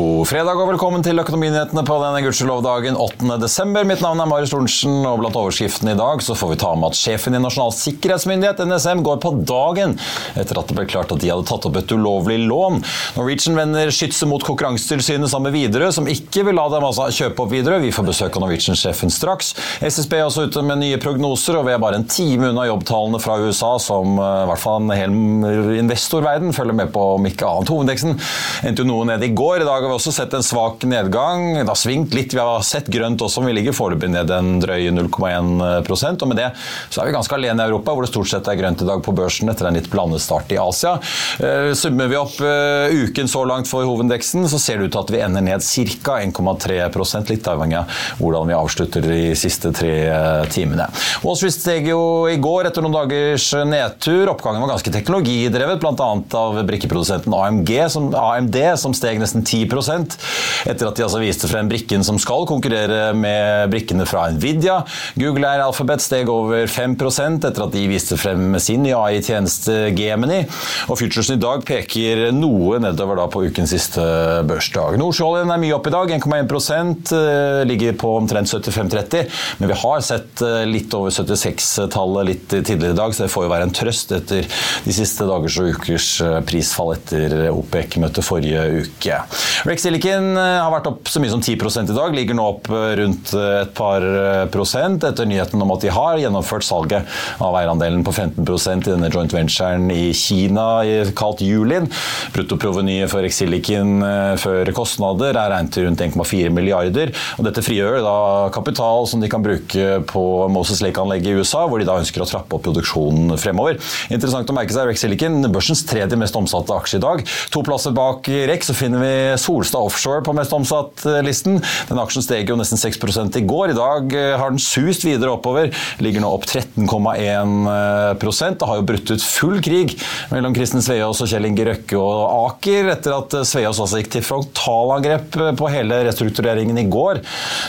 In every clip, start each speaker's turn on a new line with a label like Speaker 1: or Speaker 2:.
Speaker 1: God fredag og velkommen til Økonominyhetene på denne gudskjelov-dagen 8.12. Mitt navn er Marius Thorensen, og blant overskriftene i dag så får vi ta med at sjefen i Nasjonal sikkerhetsmyndighet, NSM, går på dagen etter at det ble klart at de hadde tatt opp et ulovlig lån. Norwegian vender skytset mot Konkurransetilsynet sammen med Widerøe, som ikke vil la dem altså kjøpe opp Widerøe. Vi får besøk av Norwegian-sjefen straks. SSB er også ute med nye prognoser, og vi er bare en time unna jobbtallene fra USA, som eh, i hvert fall en hel investorverden følger med på, om ikke annet. Hovedindeksen endte jo noe ned i går. I dag vi også sett en svak nedgang. Det har svingt litt. Vi har sett grønt også, men vi ligger foreløpig ned en drøye 0,1% og Med det så er vi ganske alene i Europa, hvor det stort sett er grønt i dag på børsen etter en litt blandet start i Asia. Eh, summer vi opp eh, uken så langt for hovedindeksen, så ser det ut til at vi ender ned ca. 1,3% litt avhengig av hvordan vi avslutter de siste tre eh, timene. Wall Street steg jo i går etter noen dagers nedtur. Oppgangen var ganske teknologidrevet, bl.a. av brikkeprodusenten AMG, som, AMD, som steg nesten 10 etter at de altså viste frem brikken som skal konkurrere med brikkene fra Nvidia. Google Air Alphabet steg over 5% etter at de viste frem sin AI-tjeneste Gemini. Og Futuresen i dag peker noe nedover da på ukens siste børsdag. Nordsjøoljen er mye opp i dag, 1,1 eh, ligger på omtrent 75,30. Men vi har sett eh, litt over 76-tallet litt tidligere i dag, så det får jo være en trøst etter de siste dagers og ukers eh, prisfall etter OPEC-møtet forrige uke. Rex Silicon eh, har vært opp så mye som 10 i dag, ligger nå opp eh, rundt eh, et par prosent etter nyheten om at de har gjennomført salget av eierandelen på 15% i denne joint venturen i Kina kalt Julin. Bruttoprovenyet for Rex Silicon før kostnader er regnet til rundt 1,4 milliarder. og Dette frigjør da kapital som de kan bruke på Moses Lake-anlegget i USA, hvor de da ønsker å trappe opp produksjonen fremover. Interessant å merke seg Rex Silicon, børsens tredje mest omsatte aksje i dag. To plasser bak Rex så finner vi Solstad Offshore på mest omsatt-listen. Den aksjen steg jo nesten 6 i går. I dag eh, har den sust videre oppover. Ligger nå opp 13,1% Det har jo brutt ut full krig mellom Kristen Sveaas og Kjell Inge Røkke og Aker etter at Sveaas altså gikk til frontalangrep på hele restruktureringen i går.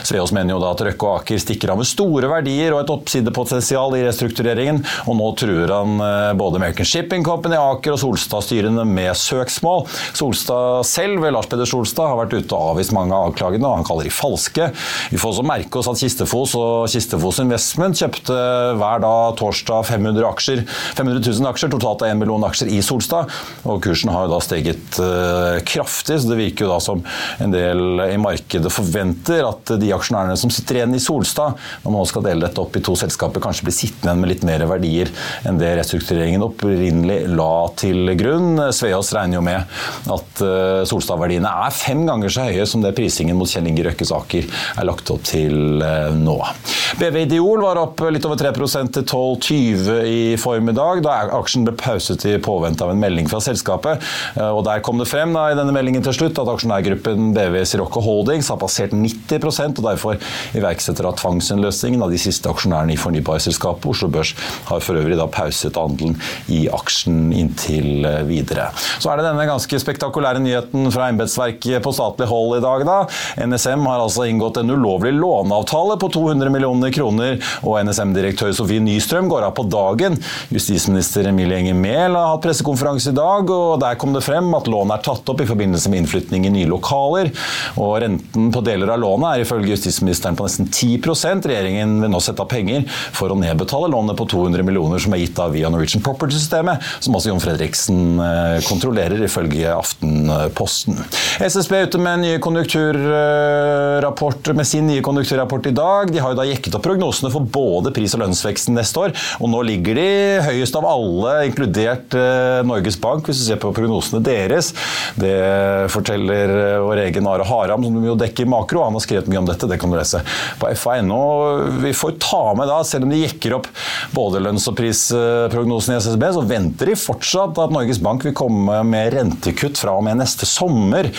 Speaker 1: Sveaas mener jo da at Røkke og Aker stikker av med store verdier og et oppsidepotensial i restruktureringen, og nå truer han eh, både American Shipping Company, Aker og Solstad-styrene med søksmål. Solstad selv, Lars Peder Solstad har vært ute og avvist mange av avklagene, og han kaller de falske. Vi får også merke oss at Kistefos og Kistefos Investment kjøpte hver dag torsdag 500, aksjer, 500 000 aksjer, totalt av 1 million aksjer i Solstad. Og kursen har jo da steget uh, kraftig, så det virker jo da som en del i markedet forventer at de aksjonærene som sitter igjen i Solstad, når man nå skal dele dette opp i to selskaper, kanskje blir sittende igjen med litt mer verdier enn det restruktureringen opprinnelig la til grunn. Sveås regner jo med at uh, Solstad-verdiene er fem ganger så høye som det prisingen mot Kjell Inge Røkkes Aker er lagt opp til eh, nå. BV Ideol var opp litt over 3% til 12,20 i formiddag, da aksjen ble pauset i påvente av en melding fra selskapet. Eh, og Der kom det frem da, i denne meldingen til slutt at aksjonærgruppen BV Sirocco Holdings har passert 90% og derfor iverksetter av tvangsinnløsningen av de siste aksjonærene i fornybarselskapet. Oslo Børs har for øvrig da pauset handelen i aksjen inntil eh, videre. Så er det denne ganske spektakulære nyheten fra embetsverket på statlig hold i dag, da. NSM har altså inngått en ulovlig låneavtale på 200 millioner kroner, og NSM-direktør Sofie Nystrøm går av på dagen. Justisminister Emilie Enger Mehl har hatt pressekonferanse i dag, og der kom det frem at lånet er tatt opp i forbindelse med innflytning i nye lokaler. Og renten på deler av lånet er ifølge justisministeren på nesten 10% Regjeringen vil nå sette av penger for å nedbetale lånet på 200 millioner som er gitt av via Norwegian Property-systemet, som også Jon Fredriksen eh, kontrollerer, ifølge Aftenposten. SSB er ute med, konjunkturrapport, med sin nye konjunkturrapport i dag. De har jo da jekket opp prognosene for både pris- og lønnsveksten neste år, og nå ligger de høyest av alle, inkludert eh, Norges Bank, hvis du ser på prognosene deres. Det forteller eh, vår egen Are Haram, som jo dekker makro. Han har skrevet mye om dette, det kan du lese på fa.no. Vi får ta med da, selv om de jekker opp både lønns- og prisprognosen i SSB, så venter de fortsatt at Norges Bank vil komme med rentekutt fra og med neste sommer.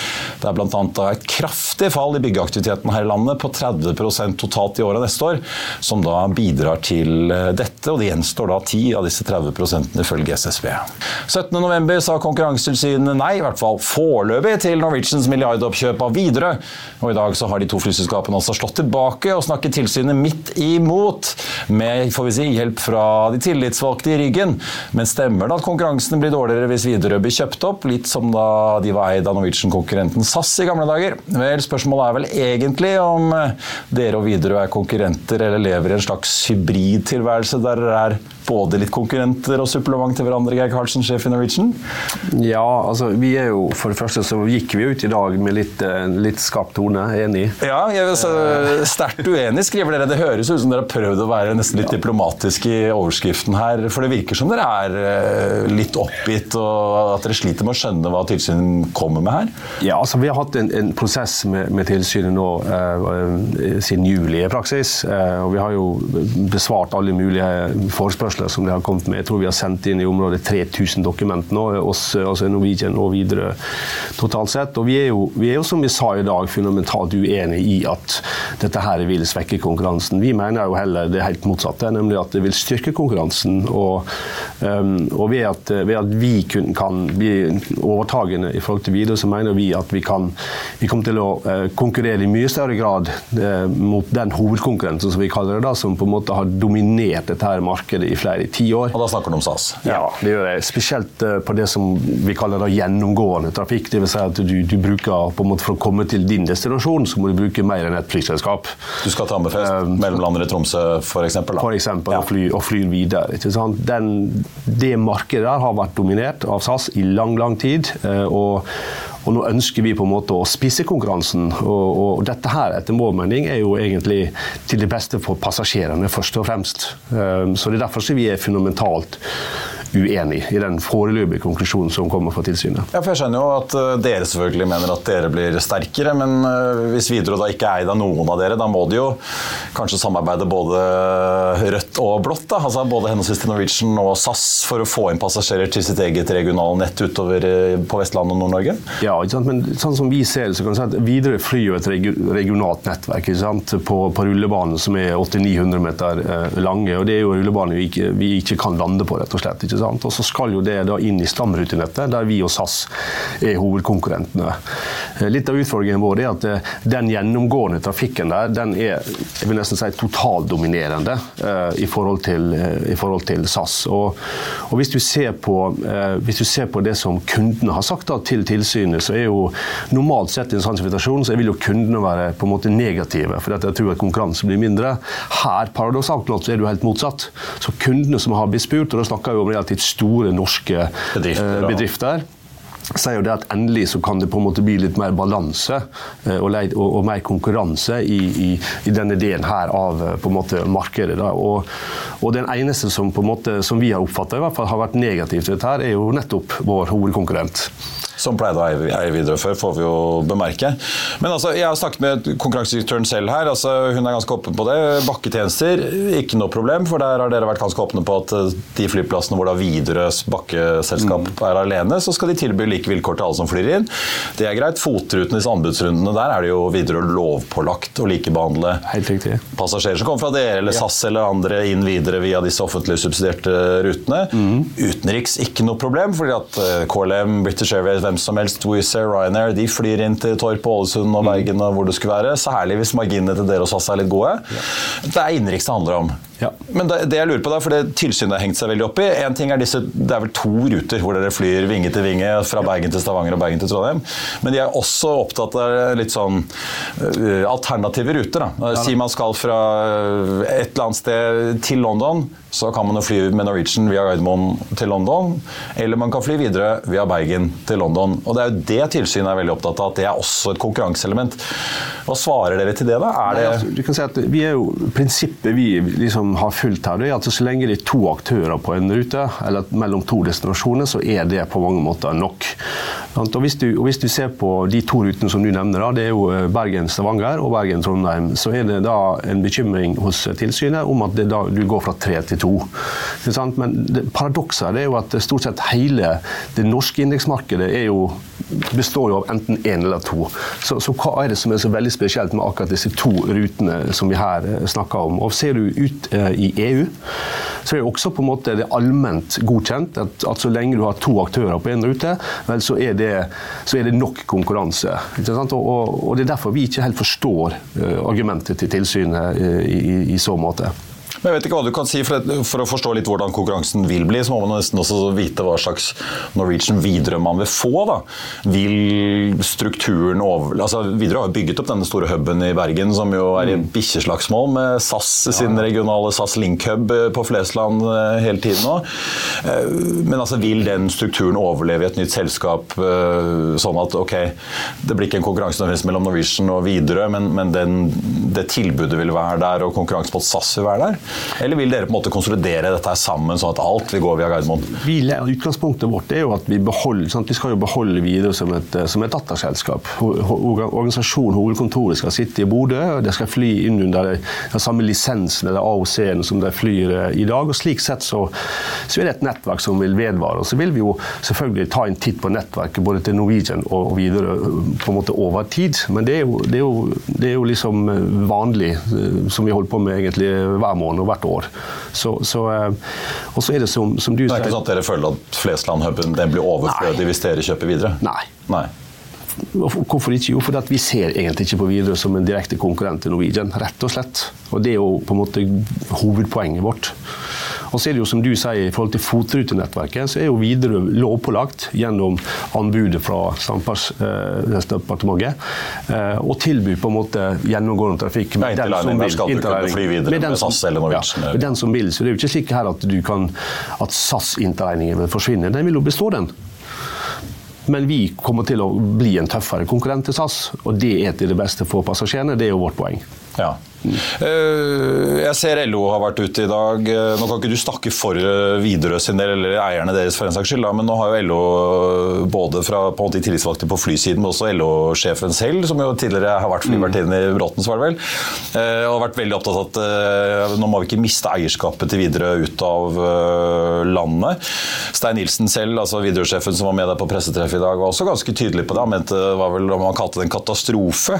Speaker 1: Det er bl.a. et kraftig fall i byggeaktiviteten her i landet på 30% totalt i året neste år, som da bidrar til eh, dette. og Det gjenstår da 10 av disse 30 ifølge SSB. 17.11 sa Konkurransetilsynet nei, i hvert fall foreløpig, til Norwegians milliardoppkjøp av Widerøe. Og i dag så har de to flyselskapene også slått tilbake og snakket tilsynet midt imot, med får vi si, hjelp fra de tillitsvalgte i ryggen. Men stemmer det at konkurransen blir dårligere hvis Widerøe blir kjøpt opp, litt som da de var eid av Norwegian-konkurrenten SAS i gamle dager? Vel, spørsmålet er vel egentlig om eh, dere og Widerøe er konkurrenter eller lever i en slags hybridtilværelse der dere er både litt konkurrenter og supplement til hverandre, Geir Karlsen, sjef i Norwegian?
Speaker 2: Ja, altså vi er jo For det første så gikk vi ut i dag med litt, eh, litt skarp tone. Enig.
Speaker 1: Ja, er sterkt uenig, skriver dere. Det høres ut som dere har prøvd å være nesten litt diplomatisk i overskriften her. For det virker som dere er eh, litt oppgitt, og at dere sliter med å skjønne hva tilsynet kommer med her?
Speaker 2: Ja, altså vi har hatt en, en prosess med, med, tilsynet nå eh, siden juli i praksis. Eh, og vi har jo besvart alle mulige forespørsler som de har kommet med. Jeg tror vi har sendt inn i området 3000 dokumenter nå, oss, altså Norwegian og videre totalt sett. Og vi er, jo, vi er jo, som vi sa i dag, fundamentalt uenig i at dette her vil svekke konkurransen. Vi mener jo heller det helt motsatte, nemlig at det vil styrke konkurransen. Og, um, og ved, at, ved, at, vi kun kan bli overtagende i forhold til videre, så mener vi at vi kan vi kommer til å uh, konkurrere i mye større grad uh, mot den hovedkonkurrenten som vi kaller det, da, som på en måte har dominert dette her markedet i flere tiår.
Speaker 1: Og da snakker du om SAS?
Speaker 2: Ja, det gjør jeg. Spesielt uh, på det som vi kaller da gjennomgående trafikk. Det vil si at du, du bruker på en måte For å komme til din destinasjon, så må du bruke mer enn et flyselskap.
Speaker 1: Du skal til Hammerfest, uh, mellomlander i Tromsø f.eks.?
Speaker 2: For eksempel, ja. og, fly, og flyr videre. Den, det markedet der har vært dominert av SAS i lang, lang tid. Uh, og og nå ønsker vi på en måte å spisse konkurransen. Og, og dette her, etter vår mening, er jo egentlig til det beste for passasjerene, først og fremst. Så det er derfor vi er fundamentalt uenig i den foreløpige konklusjonen som kommer fra tilsynet.
Speaker 1: Ja, for Jeg skjønner jo at dere selvfølgelig mener at dere blir sterkere, men hvis Widerøe da ikke er eid av noen av dere, da må de jo kanskje samarbeide både rødt og blått? da, altså Både henholdsvis til Norwegian og SAS for å få inn passasjerer til sitt eget regionale nett utover på Vestlandet og Nord-Norge?
Speaker 2: Ja, ikke sant? men sånn som vi ser det, så kan du si at Widerøe flyr jo et regionalt nettverk ikke sant? På, på rullebanen som er 800-900 meter lange. og Det er jo rullebaner vi vi ikke kan lande på, rett og slett. ikke sant? Og så skal jo det da inn i stamrutenettet, der vi og SAS er hovedkonkurrentene. Litt av utfordringen vår er at den gjennomgående trafikken der, den er jeg vil nesten si totaldominerende uh, i, forhold til, i forhold til SAS. Og, og hvis, du på, hvis, du ser på, det som kundene har sagt da, til tilsynet, så er jo normalt sett i en sånn situasjon så vil jo kundene være på en måte negative, for jeg tror at konkurranse blir mindre. Her paradoksalt nok så er det jo helt motsatt. Så kundene som har blitt spurt, og da snakker vi om relativt store norske bedrifter, bedrifter sier jo det at endelig så kan det på en måte bli litt mer balanse og, og, og mer konkurranse i, i, i, denne delen her av på en måte markedet. Og, og, den eneste som, på en måte, som vi har oppfatta har vært negativ til dette, her, er jo nettopp vår hovedkonkurrent
Speaker 1: som pleide å eie videre før, får vi jo bemerke. Men altså, jeg har snakket med konkurransedirektøren selv her. Altså, hun er ganske åpen på det. Bakketjenester, ikke noe problem, for der har dere vært ganske åpne på at de flyplassene hvor da Widerøes bakkeselskap mm. er alene, så skal de tilby like vilkår til alle som flyr inn. Det er greit. Fotruten i anbudsrundene der er det jo Widerøe lovpålagt å likebehandle passasjerer som kommer fra dere eller SAS eller andre inn videre via disse offentlig subsidierte rutene. Mm. Utenriks ikke noe problem, fordi at KLM, British Airways hvem som helst, Wizz Air, Ryanair, de flyr inn til Torp, Ålesund og Bergen og hvor det skulle være. Særlig hvis marginene til dere og SAS er litt gode. Det er innenriks det handler om.
Speaker 2: Ja.
Speaker 1: Men det, det jeg lurer på da, for det tilsynet har hengt seg veldig opp i en ting er disse, Det er vel to ruter hvor dere flyr vinge til vinge fra Bergen til Stavanger og Bergen til Trondheim. Men de er også opptatt av litt sånn uh, alternative ruter. da. Si man skal fra uh, et eller annet sted til London, så kan man jo fly med Norwegian via Gardermoen til London. Eller man kan fly videre via Bergen til London. Og Det er jo det tilsynet er veldig opptatt av, at det er også et konkurranseelement. Hva svarer dere til det, da? Er det
Speaker 2: Nei, altså, du kan si at vi er jo, Prinsippet vi liksom har fulgt her, det er at så lenge det er to aktører på en rute, eller mellom to destinasjoner, så er det på mange måter nok. Og hvis, du, og hvis du ser på de to rutene som du nevner, det er jo eh, Bergen-Stavanger og Bergen-Trondheim, så er det da en bekymring hos tilsynet om at da, du går fra tre til to. Men paradokset er jo at stort sett hele det norske indeksmarkedet jo, består jo av enten én en eller to. Så, så, hva er det som er så veldig spesielt med akkurat disse to rutene som vi her eh, snakker om? Og Ser du ut i EU, så er det også på en måte det allment godkjent at, at så lenge du har to aktører på en rute, vel, så, er det, så er det nok konkurranse. Og, og, og, Det er derfor vi ikke helt forstår uh, argumentet til tilsynet i, i, i så måte.
Speaker 1: Men jeg vet ikke hva du kan si, for, for, å forstå litt hvordan konkurransen vil bli, så må man nesten også vite hva slags Norwegian Widerøe man vil få. da. Vil strukturen over... Altså, Widerøe har bygget opp denne store huben i Bergen, som jo er i mm. bikkjeslagsmål med SAS sin regionale SAS Link-hub eh, på Flesland eh, hele tiden nå. Eh, men altså, vil den strukturen overleve i et nytt selskap sånn at ok, det blir ikke en konkurranse mellom Norwegian og Widerøe, men, men den, det tilbudet vil være der, og konkurranse på SAS vil være der? Eller vil dere på en måte konsolidere dette sammen, sånn at alt vil gå via Gardermoen?
Speaker 2: Utgangspunktet vårt er jo at vi, beholder, sant? vi skal jo beholde videre som et, som et datterselskap. Organisasjonen, hovedkontoret, skal sitte i Bodø. og Det skal fly inn under den samme lisensen eller AOC-en som de flyr eh, i dag. og Slik sett så, så, er det et nettverk som vil vedvare. og Så vil vi jo selvfølgelig ta en titt på nettverket både til Norwegian og, videre på en måte over tid. Men det er jo, det er jo, det er jo liksom eh, vanlig, eh, som vi holder på med egentlig hver måned og hvert år. Så, så, eh, og så er det som, som du
Speaker 1: sier Det er ikke sånn at dere føler at Flesland-huben blir overflødig hvis dere kjøper videre?
Speaker 2: Nei.
Speaker 1: Nei.
Speaker 2: Hvorfor ikke? Jo, fordi vi ser egentlig ikke på Widerøe som en direkte konkurrent til Norwegian. Rett og slett. Og Det er jo på en måte hovedpoenget vårt. Og så er det jo som du sier, I forhold til fotrutenettverket så er jo Widerøe lovpålagt gjennom anbudet fra Samferdselsdepartementet eh, å tilby på en måte gjennomgående trafikk
Speaker 1: med den som vil. Skal du kunne fly videre med, med SAS eller Norwegian?
Speaker 2: Ja, med den som vil. Så det er jo ikke slik her at, kan, at SAS-interregningen vil forsvinne. Den vil jo bestå, den. Men vi kommer til å bli en tøffere konkurrent til SAS, og det er til det beste for passasjerene. Det er jo vårt poeng.
Speaker 1: Ja. Eh, jeg ser LO har vært ute i dag. Eh, nå kan ikke du snakke for eh, Widerøe sin del, eller eierne deres for en saks skyld, men nå har jo LO både fra på måte tillitsvalgte på flysiden, men også LO-sjefen selv, som jo tidligere har vært flyvertinne i Bråtens, var det vel, har vært veldig opptatt av at nå må vi ikke miste eierskapet til Widerøe ut av landet. Stein Nilsen selv, altså Widerøe-sjefen som var med deg på pressetreff i dag, var også ganske tydelig på det. Han mente var vel om han kalte det en katastrofe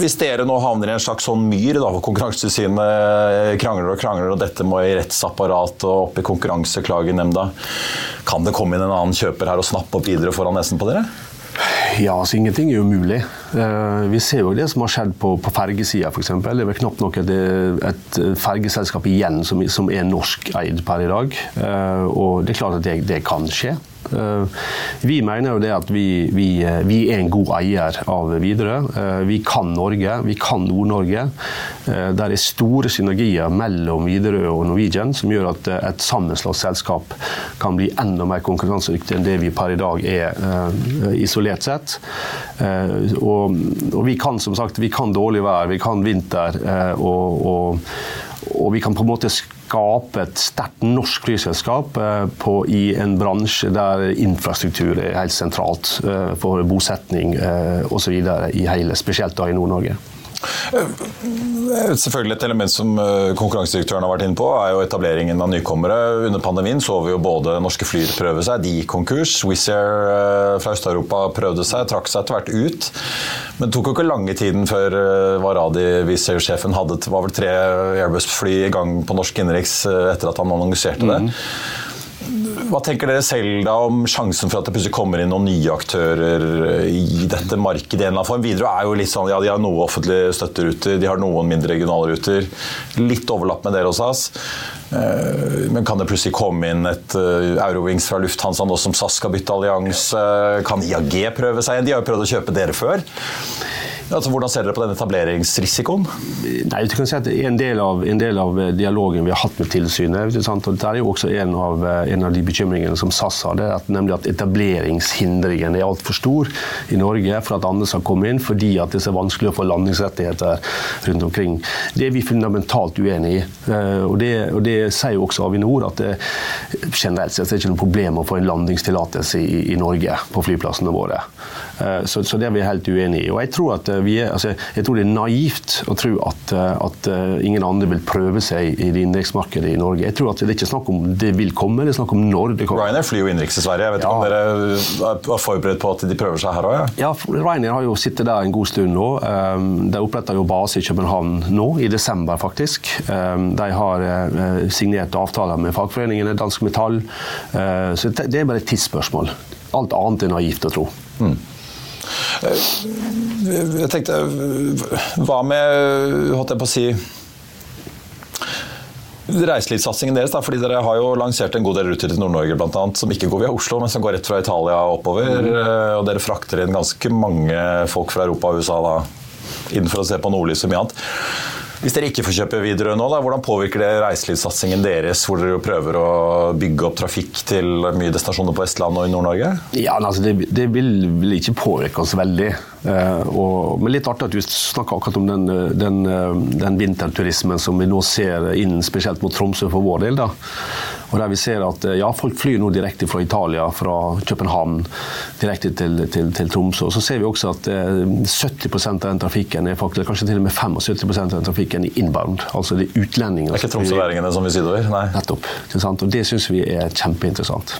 Speaker 1: hvis dere nå havner i en slags sånn myr, da, hvor Konkurransetilsynet krangler og krangler, og dette må i rettsapparatet og opp i Konkurranseklagenemnda, kan det komme inn en annen kjøper her og snappe opp videre foran nesen på dere?
Speaker 2: Ja, altså Ingenting er umulig. Uh, vi ser jo det som har skjedd på, på fergesida f.eks. Det er vel knapt nok et, et fergeselskap igjen som, som er norskeid per i dag. Uh, og det er klart at det, det kan skje. Eh, vi mener jo det at vi, vi, eh, vi er en god eier av Widerøe. Eh, vi kan Norge, vi kan Nord-Norge. Der er store synergier mellom Widerøe og Norwegian som gjør at et sammenslått selskap kan bli enda mer konkurransedyktig enn det vi per i dag er isolert sett. Og, og vi kan som sagt vi kan dårlig vær, vi kan vinter, og, og, og vi kan på en måte skape et sterkt norsk flyselskap eh, på, i en bransje der infrastruktur er helt sentralt eh, for bosetning eh, osv. i hele, spesielt da i Nord-Norge.
Speaker 1: Selvfølgelig Et element som konkurransedirektøren har vært inne på, er jo etableringen av nykommere. Under pandemien så vi jo både norske flyer prøve seg, de konkurs. Wizz Air fra Øst-Europa prøvde seg, trakk seg etter hvert ut. Men det tok jo ikke lange tiden før Varadi, Wizz Air-sjefen, hadde var vel tre Airbus-fly i gang på norsk innenriks etter at han annonserte det. Mm. Hva tenker dere selv da om sjansen for at det plutselig kommer inn noen nye aktører i dette markedet? i en eller annen form? Widerøe er jo litt sånn, ja, de har noen offentlige støtteruter, de har noen mindre regionale ruter. Litt overlapp med dere hos oss. Eh, men kan det plutselig komme inn et eh, Eurowings fra Lufthansa nå som SAS skal bytte allianse? Kan IAG prøve seg igjen? De har jo prøvd å kjøpe dere før. Altså, hvordan ser dere på den etableringsrisikoen?
Speaker 2: Nei, du kan si at En del av, en del av dialogen vi har hatt med tilsynet, og det er jo også en av, en av de bekymringene som SAS har, det er at, nemlig at etableringshindringen er altfor stor i Norge for at andre skal komme inn, fordi at det er så vanskelig å få landingsrettigheter rundt omkring. Det er vi fundamentalt uenig i. Eh, og det, og det sier jo også Avinor, at det, generelt sett er det ikke noe problem å få en landingstillatelse i, i Norge på flyplassene våre. Eh, så, så, det er vi helt uenige i. Og jeg tror, vi er, altså, jeg tror det er naivt å tro at, eh, at eh, ingen andre vil prøve seg i det innenriksmarkedet i Norge. Jeg tror at Det er ikke snakk om det vil komme, det er snakk om når det kommer.
Speaker 1: Ryanair flyr jo innenriks i Sverige. Jeg vet ikke om dere er forberedt på at de prøver seg her òg?
Speaker 2: Ja. ja, Ryanair har jo sittet der en god stund nå. De oppretta base i København nå, i desember faktisk. De har signert avtaler med fagforeningene, Dansk Metall. Så det er bare et tidsspørsmål. Alt annet er naivt å tro. Mm.
Speaker 1: Jeg tenkte Hva med Holdt jeg på å si reiselivssatsingen deres, da, fordi Dere har jo lansert en god del ruter til Nord-Norge annet, som ikke går via Oslo, men som går rett fra Italia oppover. Mm. og Dere frakter inn ganske mange folk fra Europa og USA da, inn for å se på nordlys og mye annet. Hvis dere ikke får kjøpe Widerøe nå, da, hvordan påvirker det reiselivssatsingen deres, hvor dere prøver å bygge opp trafikk til mye destinasjoner på Vestlandet og i Nord-Norge?
Speaker 2: Ja, altså det, det vil, vil, ikke påvirke oss veldig. Uh, og, men litt artig at du snakker akkurat om den, den, den, vinterturismen som vi nå ser inn spesielt mot Tromsø for vår del. da. Og der vi ser at ja, Folk flyr nå direkte fra Italia, fra København, direkte til, til, til Tromsø. Og så ser vi også at 70% av den trafikken er faktisk, kanskje til og med 75% av den trafikken er inbound. Altså det er utlendinger.
Speaker 1: Det er ikke tromsøværingene som vil sidover? Nei.
Speaker 2: Nettopp. Og det syns vi er kjempeinteressant.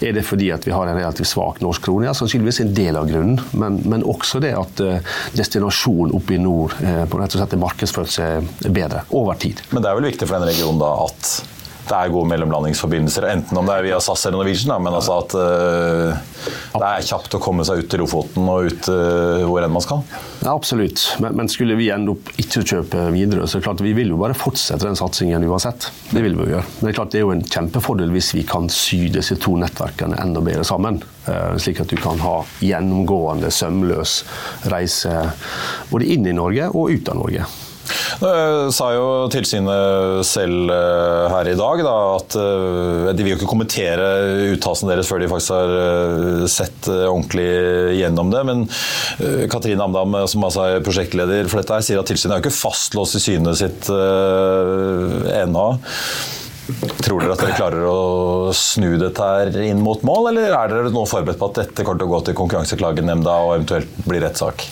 Speaker 2: Er det fordi at vi har en relativt svak norsk krone? Ja, sannsynligvis en del av grunnen. Men, men også det at uh, destinasjonen oppe i nord uh, på rett og slett er markedsført bedre over tid.
Speaker 1: Men det er vel viktig for denne regionen da at det er gode mellomlandingsforbindelser. Enten om det er via SAS eller Norwegian, da, men altså at uh, det er kjapt å komme seg ut til Lofoten og ut uh, hvor enn man skal.
Speaker 2: Ja, absolutt, men, men, skulle vi ende opp ikke kjøpe videre, så er det klart vi vil jo bare fortsette den satsingen uansett. Det vil vi jo gjøre. Men det er klart det er jo en kjempefordel hvis vi kan sy disse to nettverkene enda bedre sammen. Uh, slik at du kan ha gjennomgående, sømløs reise både inn i Norge og ut av Norge.
Speaker 1: Nå eh, sa jo tilsynet selv eh, her i dag da, at eh, de vil jo ikke kommentere uttalelsene deres før de faktisk har sett ordentlig gjennom det. Men Katrine Amdam, som altså er prosjektleder for dette, her, sier at tilsynet er jo ikke fastlåst i synet sitt ennå. Tror dere at dere klarer å snu dette her inn mot mål, eller er dere nå forberedt på at dette kommer til å gå til Konkurranseklagenemnda og eventuelt bli rettssak?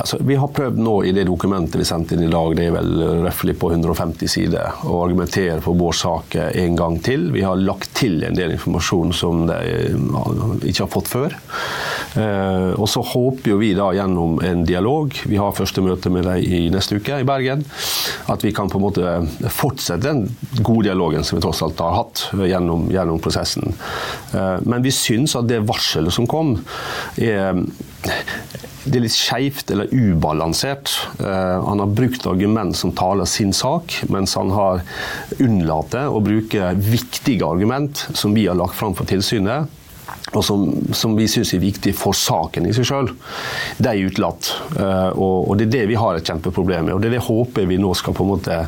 Speaker 2: Altså, vi har prøvd nå i det dokumentet vi sendte inn i dag, det er vel røftlig på 150 sider, å argumentere for vår sak en gang til. Vi har lagt til en del informasjon som de ikke har fått før. Eh, og så håper vi da gjennom en dialog, vi har første møte med dem i neste uke i Bergen, at vi kan på en måte fortsette den gode dialogen som vi tross alt har hatt gjennom, gjennom prosessen. Eh, men vi syns at det varselet som kom, er det er litt skeivt eller ubalansert. Uh, han har brukt argument som taler sin sak, mens han har unnlatt å bruke viktige argument som vi har lagt fram for tilsynet og som, som vi syns er viktig for saken i seg sjøl, de er utelatt. Uh, og, og, det er det vi har et kjempeproblem med. Og det er det håper vi nå skal på en måte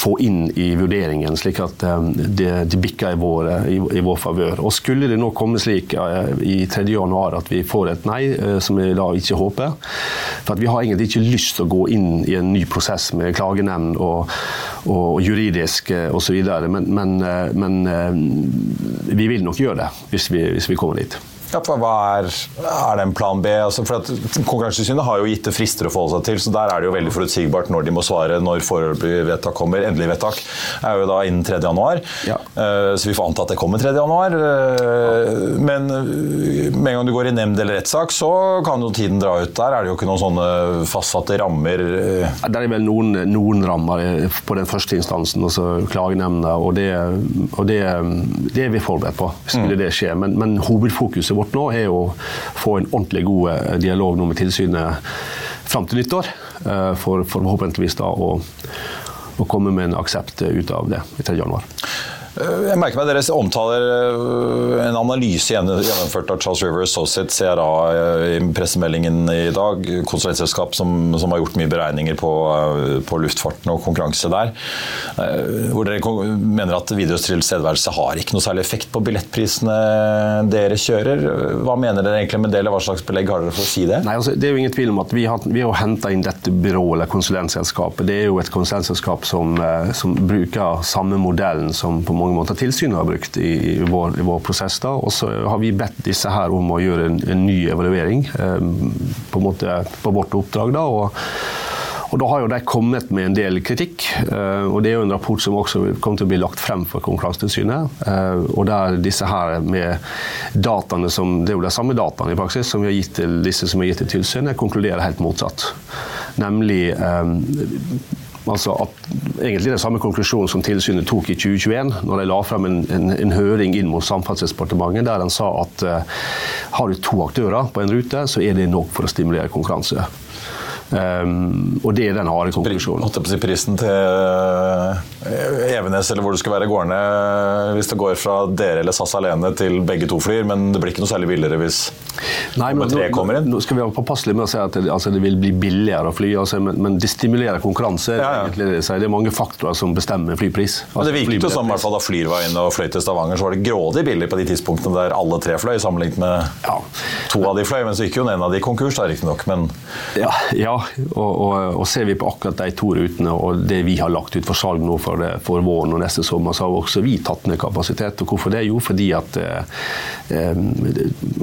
Speaker 2: få inn i vurderingen, slik at um, det, det bikker i vår, i, i vår favør. Og skulle det nå komme slik uh, i 3. januar at vi får et nei, som vi da ikke håper For vi har egentlig ikke lyst til å gå inn i en ny prosess med klagenemnd og, og juridisk osv., men, men, men vi vil nok gjøre det hvis vi, hvis vi kommer dit.
Speaker 1: Ja, for hva er, er det en plan B? Altså, for at Konkurransetilsynet har jo gitt det frister å forholde seg til, så der er det jo veldig forutsigbart når de må svare når foreløpig vedtak kommer. Endelig vedtak er jo da innen 3. januar,
Speaker 2: Ja.
Speaker 1: Eh, så vi får anta at det kommer 3. januar. Eh, Men med en gang du går i nemnd eller rettssak, så kan jo tiden dra ut. Der er det jo ikke noen sånne fastsatte rammer. eh.
Speaker 2: Det er vel noen, noen rammer på den første instansen, altså klagenemnda, og, det, og det, det er vi forberedt på. Skulle det skje. Men, men hovedfokuset vårt nå er å få en ordentlig god eh, dialog nå med tilsynet fram til nyttår, eh, for forhåpentligvis da å, å komme med en aksept ut av det i 3. januar.
Speaker 1: Eh, Jeg merker meg Dere omtaler eh, en analyse gjennomført av Charles River Associates, CRA, eh, i pressemeldingen i dag. Konsulentselskap som, som har gjort mye beregninger på, på luftfarten og konkurranse der. Hvor dere mener at Widerøes tilstedeværelse har ikke noe særlig effekt på billettprisene dere kjører. Hva mener dere egentlig med det, eller hva slags belegg har dere for å si det?
Speaker 2: Nei, altså, det er jo ingen tvil om at Vi har, vi har henta inn dette byrået eller konsulentselskapet. Det er jo et konsulentselskap som, som bruker samme modellen som på mange måter tilsynet har brukt i, vår, i vår prosess. da, Og så har vi bedt disse her om å gjøre en, en ny evaluering eh, på, en måte, på vårt oppdrag. da, og og Da har jo de kommet med en del kritikk. eh, og Det er jo en rapport som også kommer til å bli lagt frem for Konkurransetilsynet. eh, og der disse her med dataene som, Det er jo de samme dataene i praksis som vi har gitt til disse som har gitt til tilsynet, konkluderer helt motsatt. Nemlig altså at egentlig den samme konklusjonen som tilsynet tok i 2021, når de la frem en, en, en høring inn mot Samferdselsdepartementet der en sa at uh, har du to aktører på en rute, så er det nok for å stimulere konkurranse. Um, og det er den harde konklusjonen.
Speaker 1: Holdt jeg på å si prisen til eh, Evenes eller hvor du skal være gårdene hvis det går fra dere eller SAS alene til begge to flyr, men det blir ikke noe særlig billigere hvis
Speaker 2: Nei, men
Speaker 1: tre kommer inn?
Speaker 2: nå skal vi være påpasselige med å si at det, altså, det vil bli billigere å fly, altså, men, men det stimulerer konkurranse.
Speaker 1: Ja, ja.
Speaker 2: det. Det er mange faktorer som bestemmer flypris.
Speaker 1: Men det
Speaker 2: Altså,
Speaker 1: virket jo som i hvert fall da Flyr var inne og fløy til Stavanger, så var det grådig billig på de tidspunktene der alle tre fløy, sammenlignet med
Speaker 2: Ja.
Speaker 1: to av de fløy. Men så gikk jo en av de konkurs, da riktignok. Men
Speaker 2: Ja, ja og, og, og ser vi på akkurat de to rutene og det vi har lagt ut for salg nå for, for våren og neste sommer, så har også vi tatt ned kapasitet. Og hvorfor det? Jo, fordi at eh, eh,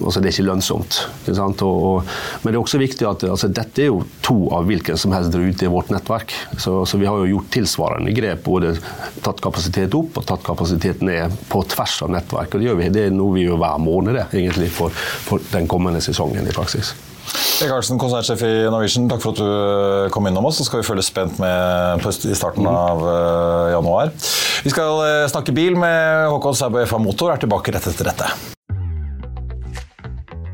Speaker 2: altså det er ikke lønnsomt. Ikke og, men det er også viktig at altså, dette er jo to av hvilken som helst rute i vårt nettverk. Så, så vi har jo gjort tilsvarende grep. Både tatt kapasitet opp og tatt kapasitet ned på tvers av nettverk. Og det, gjør vi, det er noe vi gjør hver måned det, egentlig for, for den kommende sesongen i praksis.
Speaker 1: Per Arntzen, konsernsjef i Norwegian, takk for at du eh, kom innom oss. Så skal vi følge spent med i starten av eh, januar. Vi skal eh, snakke bil med Håkon Sæbø FA Motor, er tilbake rett etter dette.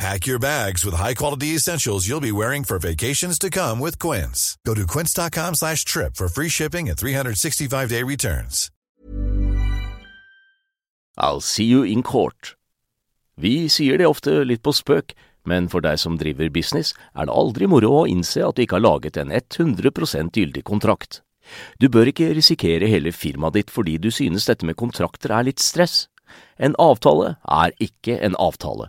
Speaker 3: Pack your bags with high-quality essentials you'll be wearing for vacations to come with Quince. Go to quince.com slash trip for free shipping and 365-day returns.
Speaker 4: I'll see you in court. Vi sier det ofte litt på spøk, men for deg som driver business, er det aldri moro å innse at du ikke har laget en 100 gyldig kontrakt. Du bør ikke risikere hele firmaet ditt fordi du synes dette med kontrakter er litt stress. En avtale er ikke en avtale.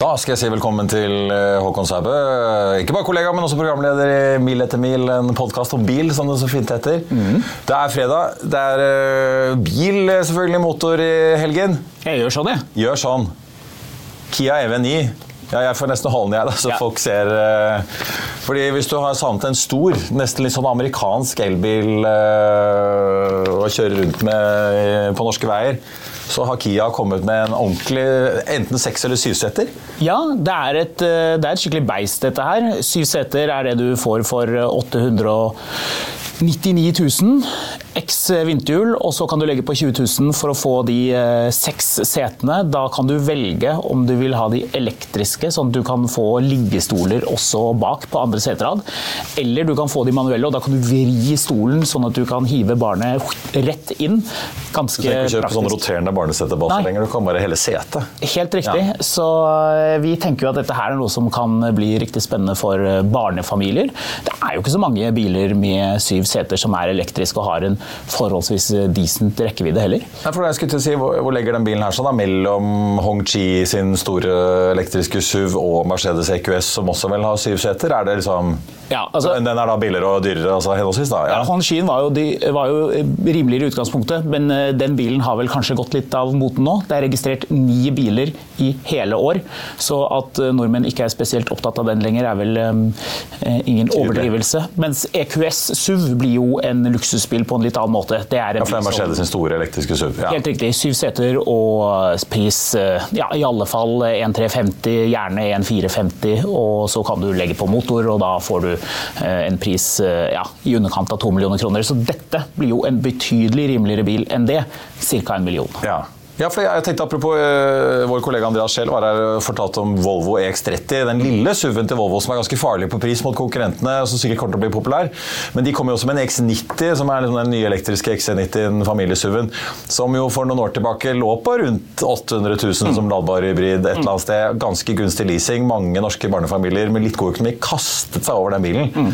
Speaker 1: Da skal jeg si velkommen til eh, Håkon Sæbø. Ikke bare kollega, men også programleder i Mil etter mil, en podkast om bil, som det så fint heter. Det er fredag. Det er eh, bil, eh, selvfølgelig, motor i helgen.
Speaker 5: Jeg gjør sånn, jeg.
Speaker 1: Gjør sånn. Kia EV9. Ja, jeg får nesten holde den, jeg, da, så
Speaker 5: Ja.
Speaker 1: folk ser Fordi hvis du har savnet en stor, nesten litt sånn amerikansk elbil å kjøre rundt med på norske veier, så har Kia kommet med en ordentlig enten seks- eller syvseter.
Speaker 5: Ja, det er, et, eh, det er et skikkelig beist, dette her. Syv seter er det du får for 899 000. X vinterhjul, og så kan du legge på 20 000 for å få de eh, seks setene. Da kan du velge om du vil ha de elektriske, sånn at du kan få liggestoler også bak på andre seterad. Eller du kan få de manuelle, og da kan du vri stolen sånn at du kan hive barnet rett inn. Ganske praktisk.
Speaker 1: Du trenger ikke kjøpe sånn roterende
Speaker 5: barnesetebase
Speaker 1: lenger, du kan bare hele setet.
Speaker 5: Helt riktig. Så eh, vi tenker jo at dette her er noe som kan bli riktig spennende for eh, barnefamilier. Det er jo ikke så mange biler med syv seter som er elektriske og har en forholdsvis eh, decent rekkevidde heller.
Speaker 1: Nei, for jeg skulle til å si, hvor, hvor legger den bilen her sånn da? Mellom Hong Chi sin store elektriske SUV og Mercedes EQS, som også vel har syv seter? Er det liksom
Speaker 5: Ja, altså-
Speaker 1: Den er da billigere og dyrere, altså henholdsvis? da? Ja.
Speaker 5: Hongqien var, jo de- var jo rimeligere i utgangspunktet, men eh, den bilen har vel kanskje gått litt av moten nå. Det er registrert ni biler i hele år, så at eh, nordmenn ikke er spesielt opptatt av den lenger, er vel um, ingen overdrivelse. Mens EQS SUV blir jo en luksusbil på en litt annen måte. Det er en
Speaker 1: Ja, for det er Mercedes sin store elektriske SUV. Ja.
Speaker 5: Helt riktig. Syv seter og pris ja, i alle fall 1350, gjerne 1450. Og så kan du legge på motor, og da får du en pris eh, ja, i underkant av to millioner kroner. Så dette blir jo en betydelig rimeligere bil enn det. Ca. en million.
Speaker 1: Ja. Ja, for jeg tenkte Apropos eh, vår kollega Andreas Scheel var her og fortalte om Volvo EX30. Den lille SUV-en til Volvo som er ganske farlig på pris mot konkurrentene. og som sikkert kommer til å bli populær. Men de kommer jo også med en X90, som er liksom den nye elektriske XC90, familie-SUV-en. Som jo for noen år tilbake lå på rundt 800 000 som ladbar hybrid et eller annet sted. Ganske gunstig leasing. Mange norske barnefamilier med litt god økonomi kastet seg over den bilen.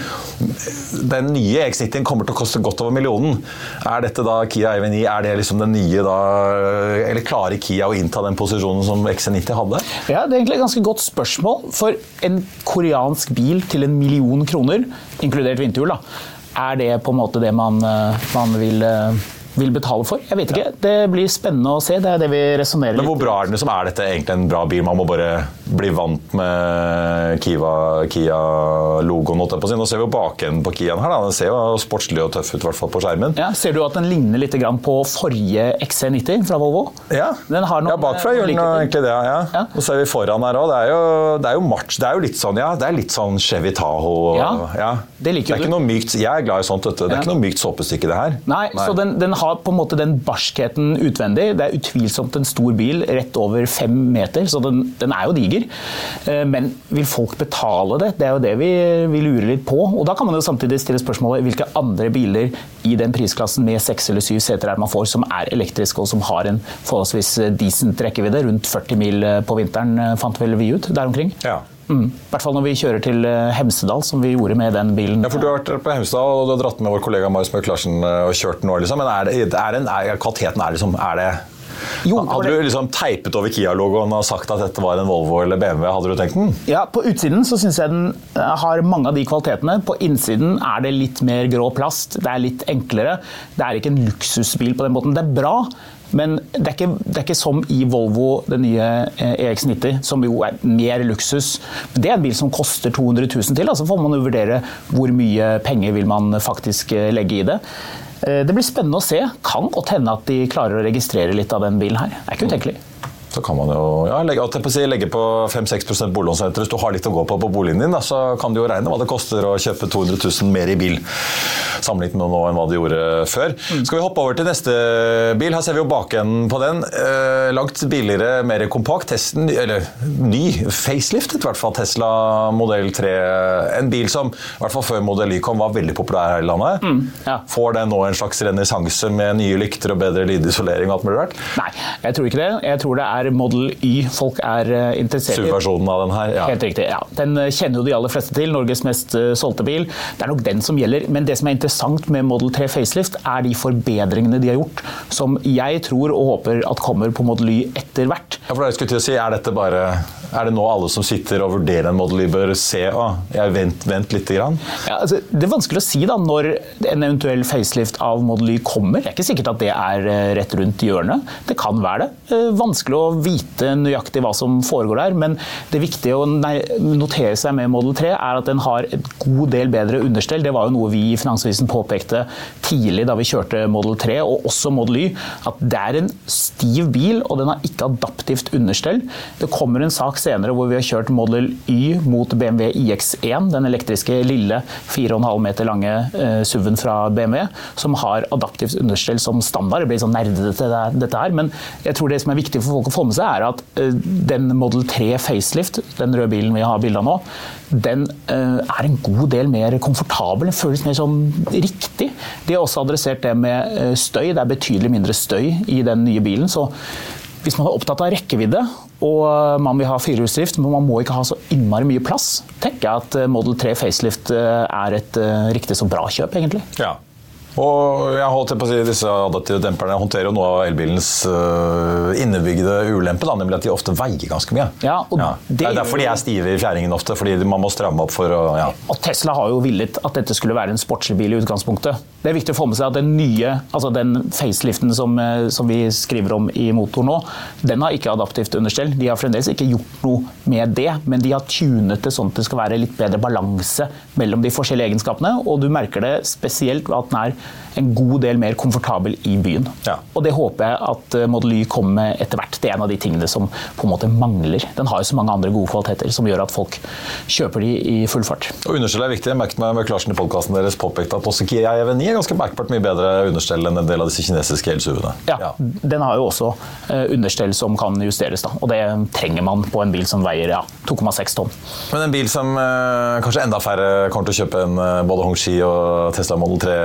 Speaker 1: Den nye X90-en kommer til å koste godt over millionen. Er dette da Kia EV9? Er det liksom den nye da Eller klarer Kia å innta den posisjonen som XC90 hadde?
Speaker 5: Ja, Det er egentlig et ganske godt spørsmål. For en koreansk bil til en million kroner, inkludert vinterhjul, er det på en måte det man, eh, man vil, eh, vil betale for? Jeg vet ikke. Det blir spennende å se. Det er det vi resonnerer
Speaker 1: Men hvor bra er den? Liksom? Er dette egentlig en bra bil? Man må bare bli vant med Kia-logoen. si. Nå ser vi jo bakenden på Kiaen her. Da. Den ser jo sportslig og tøff ut, i hvert fall på skjermen.
Speaker 5: Ja, ser du at den ligner litt grann på forrige XC90 fra Volvo?
Speaker 1: Ja,
Speaker 5: Den har noen,
Speaker 1: ja bakfra gjør den egentlig det. Ja.
Speaker 5: Ja.
Speaker 1: Og så er vi foran her òg. Det, er jo- det er jo match. Det er jo litt sånn ja, det er litt sånn Chevy Tahoe. Ja,
Speaker 5: Ja, det liker
Speaker 1: er
Speaker 5: du.
Speaker 1: ikke noe mykt, Jeg er glad i sånt. Dette. Det er ikke noe mykt såpestykke, det her.
Speaker 5: Nei, så den, den har på en måte den barskheten utvendig. Det er utvilsomt en stor bil, rett over fem meter, så den, den er jo diger. Eh, Men vil folk betale det? Det er jo det vi, vi lurer litt på. Og da kan man jo samtidig stille spørsmålet hvilke andre biler i den prisklassen med seks eller syv seter er man får som er elektriske og som har en forholdsvis decent rekkevidde, rundt 40 mil på vinteren, eh, fant vel vi ut, der omkring.
Speaker 1: Ja.
Speaker 5: Mm. I hvert fall når vi kjører til eh, Hemsedal, som vi gjorde med den bilen.
Speaker 1: Ja, for Du har vært på Hemsedal og du har dratt med vår kollega Marius Mørk Larsen eh, og kjørt nå. Liksom. Men er det, er en, er, kvaliteten er liksom er det,
Speaker 5: Jo, det
Speaker 1: Hadde
Speaker 5: det.
Speaker 1: du liksom teipet over Kia-logoen og sagt at dette var en Volvo eller BMW, hadde du tenkt den?
Speaker 5: Ja, På utsiden så syns jeg den eh, har mange av de kvalitetene. På innsiden er det litt mer grå plast. Det er litt enklere. Det er ikke en luksusbil på den måten. Det er bra, men det er ikke, det er ikke som i Volvo, den nye eh, EX90, som jo er mer luksus. Det er en bil som koster 200 000 til. altså får man jo vurdere hvor mye penger vil man faktisk eh, legge i det. Eh, Det blir spennende å se. Kan godt hende at de klarer å registrere litt av den bilen her. Det er ikke utenkelig.
Speaker 1: Så kan man jo ja, legge, på si, legge på 5-6 boliglånsrente. Hvis du har litt å gå på på boligen din, da, så kan du jo regne hva det koster å kjøpe 200 000 mer i bil sammenlignet med nå enn hva du gjorde før. Skal vi hoppe over til neste bil? Her ser vi jo bakenden på den. Eh, langt billigere, mer kompakt. Testen, eller ny faceliftet, i hvert fall Tesla modell 3. En bil som i hvert fall før Model Y kom, var veldig populær her i landet.
Speaker 5: ja.
Speaker 1: Får den nå en slags renessanse med nye lykter og bedre lydisolering og alt mulig rart?
Speaker 5: Nei, jeg tror ikke det. Jeg tror det er er Model Y folk er eh, interessert i.
Speaker 1: SUV-versjonen av den her. Ja.
Speaker 5: Helt riktig, ja. Den eh, kjenner jo de aller fleste til. Norges mest eh, solgte bil. Det er nok den som gjelder. Men det som er interessant med Model 3 facelift, er de forbedringene de har gjort, som jeg tror og håper at kommer på Model Y etter hvert.
Speaker 1: Ja, for jeg skulle til å si, Er dette bare er det nå alle som sitter og vurderer en Model Y, bør se å, jeg vent, vent litt? Grann?
Speaker 5: Ja, altså, det er vanskelig å si da, når en eventuell facelift av Model Y kommer. Det er ikke sikkert at det er rett rundt hjørnet. Det kan være det. Vanskelig å vite nøyaktig hva som foregår der, men det viktige å notere seg med Model 3 er at den har et god del bedre understell. Det var jo noe vi i Finansavisen påpekte tidlig da vi kjørte Model 3, og også Model Y, at det er en stiv bil, og den har ikke adaptivt understell. Det kommer en sak senere hvor vi har kjørt Model Y mot BMW iX1, den elektriske lille 4,5 meter lange eh, SUV-en fra BMW, som har adaptivt understell som standard. Det blir sånn nerdete dette her, men jeg tror det som er viktig for folk å få med seg, er at uh, den Model 3 facelift, den røde bilen vi har bilde av nå, den uh, er en god del mer komfortabel. Den føles mer sånn riktig. De har også adressert det med støy. Det er betydelig mindre støy i den nye bilen. så hvis man er opptatt av rekkevidde og man vil ha firehjulsdrift, men man må ikke ha så innmari mye plass, tenker jeg at Model 3 facelift er et riktig så bra kjøp, egentlig.
Speaker 1: Ja. Og jeg holdt på å si, Disse adaptive demperne håndterer jo noe av elbilens uh, innebygde ulempe, da, nemlig at de ofte veier ganske mye.
Speaker 5: Ja,
Speaker 1: ja. Det, det er derfor de er stive i fjæringen ofte, fordi man må stramme opp for å ja.
Speaker 5: Og Tesla har jo villet at dette skulle være en sportslig bil i utgangspunktet. Det er viktig å få med seg at den nye, altså den faceliften som, eh, som vi skriver om i motor nå, den har ikke adaptivt understell. De har fremdeles ikke gjort noe med det, men de har tunet det sånn at det skal være litt bedre balanse mellom de forskjellige egenskapene, og du merker det spesielt at den er en god del mer komfortabel i byen.
Speaker 1: Ja.
Speaker 5: Og det håper jeg at eh, Model Y kommer med etter hvert. Det er en av de tingene som på en måte mangler. Den har jo så mange andre gode kvaliteter som gjør at folk kjøper de i full fart.
Speaker 1: Og Understell er viktig. Jeg merket meg med Klarsen i podkasten deres påpekte at også Kia EV9 er ganske merkbart mye bedre understell enn en del av disse kinesiske elsuv-ene.
Speaker 5: Ja, ja, den har jo også eh, understell som kan justeres, da. og det trenger man på en bil som veier ja, 2,6 tonn.
Speaker 1: Men en bil som eh, kanskje enda færre kommer til å kjøpe enn både Hongxi og Tesla Model 3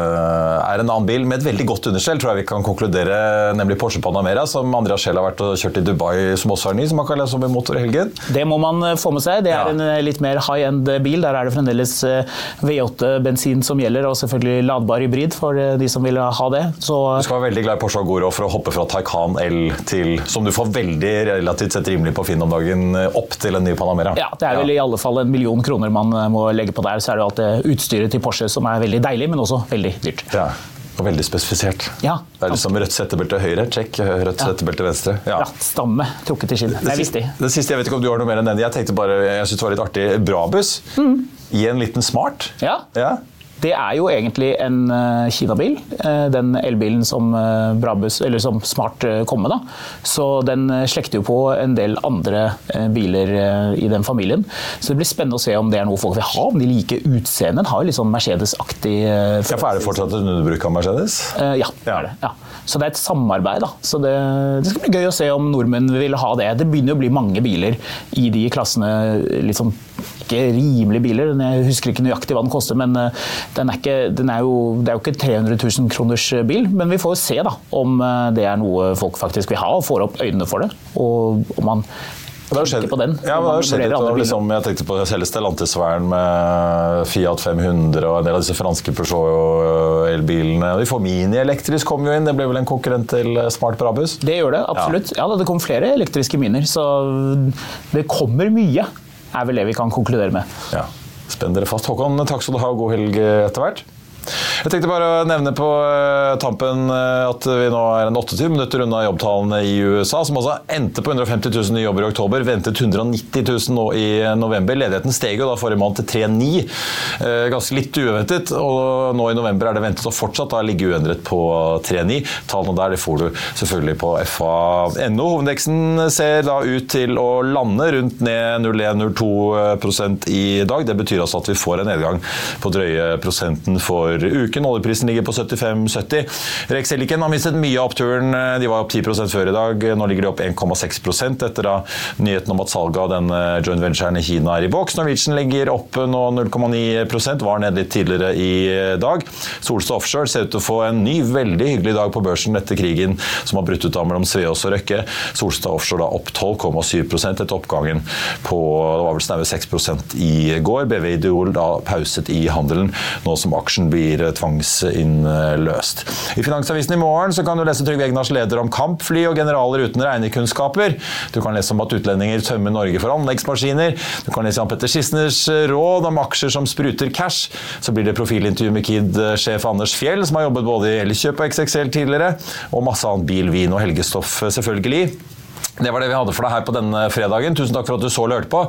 Speaker 1: er en annen bil med et veldig godt understell, tror jeg vi kan konkludere, nemlig Porsche Panamera, som Andreas Scheel har vært og kjørt i Dubai, som også er ny, som man kan lese om i Motor i helgen.
Speaker 5: Det må man eh, få med seg. Det er ja. en eh, litt mer high end bil. Der er det fremdeles eh, V8-bensin som gjelder, og selvfølgelig ladbar hybrid for de som vil ha det. Så
Speaker 1: du skal være veldig glad i Porsche Agoro for å hoppe fra Taycan L til, som du får veldig relativt sett rimelig på Finn om dagen, opp til en ny Panamera.
Speaker 5: Ja, det er vel ja. i alle fall en million kroner man må legge på der. Så er det jo alt det utstyret til Porsche som er veldig deilig, men også veldig dyrt.
Speaker 1: Ja. Og veldig spesifisert.
Speaker 5: Ja,
Speaker 1: det er liksom rødt settebelte høyre, check. Rødt ja. settebelte venstre.
Speaker 5: Ja. Rattstamme trukket til skinn. Det er viktig.
Speaker 1: Det siste, jeg vet ikke om du har noe mer enn den. Jeg tenkte bare, jeg synes det var litt artig. Brabus mm. Gi en liten smart.
Speaker 5: Ja. ja. Det er jo egentlig en uh, Kina-bil, uh, den elbilen som Brabus, som Smart kom med. da. Så den slekter jo på en del andre biler i den familien. Så det blir spennende å se om det er noe folk vil ha, om de liker utseendet. Den har jo litt sånn Mercedes-aktig
Speaker 1: Ja, for Er det fortsatt et underbruk av Mercedes?
Speaker 5: ja, det er det. ja. Så det er et samarbeid. da. Så det, det, skal bli gøy å se om nordmenn vil ha det. Det begynner å bli mange biler i de klassene. liksom ikke rimelige biler. Jeg husker ikke nøyaktig hva den koster, men eh, den er ikke, den er jo, det er jo ikke 300 000 kroners bil. Men vi får jo se da, om eh, det er noe folk faktisk vil ha, og får opp øynene for det. Og om man
Speaker 1: det har skjedd,
Speaker 5: på den.
Speaker 1: Ja, det har skjedd litt, liksom, jeg tenkte på hele Stellantis-sfæren med Fiat 500 og en del av disse franske Peugeot-elbilene. Vi får Mini-elektrisk kom jo inn, det ble vel en konkurrent til Smart Brabus?
Speaker 5: Det gjør det, absolutt. Ja, ja Det kom flere elektriske miner, så det kommer mye er vel det vi kan konkludere med.
Speaker 1: Ja. Spenn dere fast. Håkon, takk skal du ha, god helg etter hvert. Jeg tenkte bare å nevne på uh, tampen uh, at vi nå er en 28 minutter unna jobbtallene i USA, som altså endte på 150 000 nye jobber i oktober. Ventet 190 000 nå i november. Ledigheten steg jo da forrige måned til 3,9. Uh, ganske litt uventet. Og nå i november er det ventet å fortsatt da ligge uendret på 3,9. Tallene der det får du selvfølgelig på fa.no. Hovedindeksen ser da ut til å lande rundt ned 0,1-0,2 i dag. Det betyr altså at vi får en nedgang på drøye prosenten for for uken. Oljeprisen ligger på 75,70. Rex Silicon har mistet mye av oppturen. De var opp 10 før i dag. Nå ligger de opp 1,6 etter da nyheten om at salget av denne joint venturen i Kina er i boks. Norwegian ligger opp nå 0,9% var nede litt tidligere i dag. Solstad Offshore ser ut til å få en ny, veldig hyggelig dag på børsen etter krigen som har brutt ut av mellom Sveås og Røkke. Solstad Offshore da opp 12,7% etter oppgangen på det var vel snaue 6% i går. BV Ideol da pauset i handelen, nå som aksjen blir tvangsinnløst. I Finansavisen i morgen kan du lese Trygve Egnars leder om kampfly og generaler uten regnekunnskaper. Du kan lese om at utlendinger tømmer Norge for anleggsmaskiner. Du kan lese om Petter Skisners råd om aksjer som spruter cash. Så blir det profilintervju med Kid-sjef Anders Fjell, som har jobbet både i Elkjøp og XXL tidligere, og masse annet bil, vin og helgestoff, selvfølgelig. Det var det vi hadde for deg her på denne fredagen. Tusen takk for at du så eller hørte på.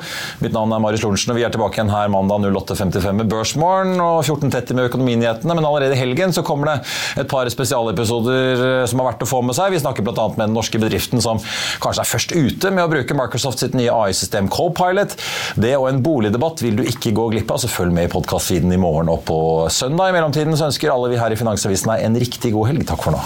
Speaker 1: Mitt navn er Marius Lorentzen, og vi er tilbake igjen her mandag 08.55 med Børsmorgen og 14.30 med Økonominyhetene. Men allerede i helgen så kommer det et par spesialepisoder eh, som har vært å få med seg. Vi snakker bl.a. med den norske bedriften som kanskje er først ute med å bruke Microsoft sitt nye AI-system Copilot. Det og en boligdebatt vil du ikke gå glipp av, så følg med i podkast-siden i morgen og på søndag. I mellomtiden så ønsker alle vi her i Finansavisen deg en riktig god helg. Takk for nå.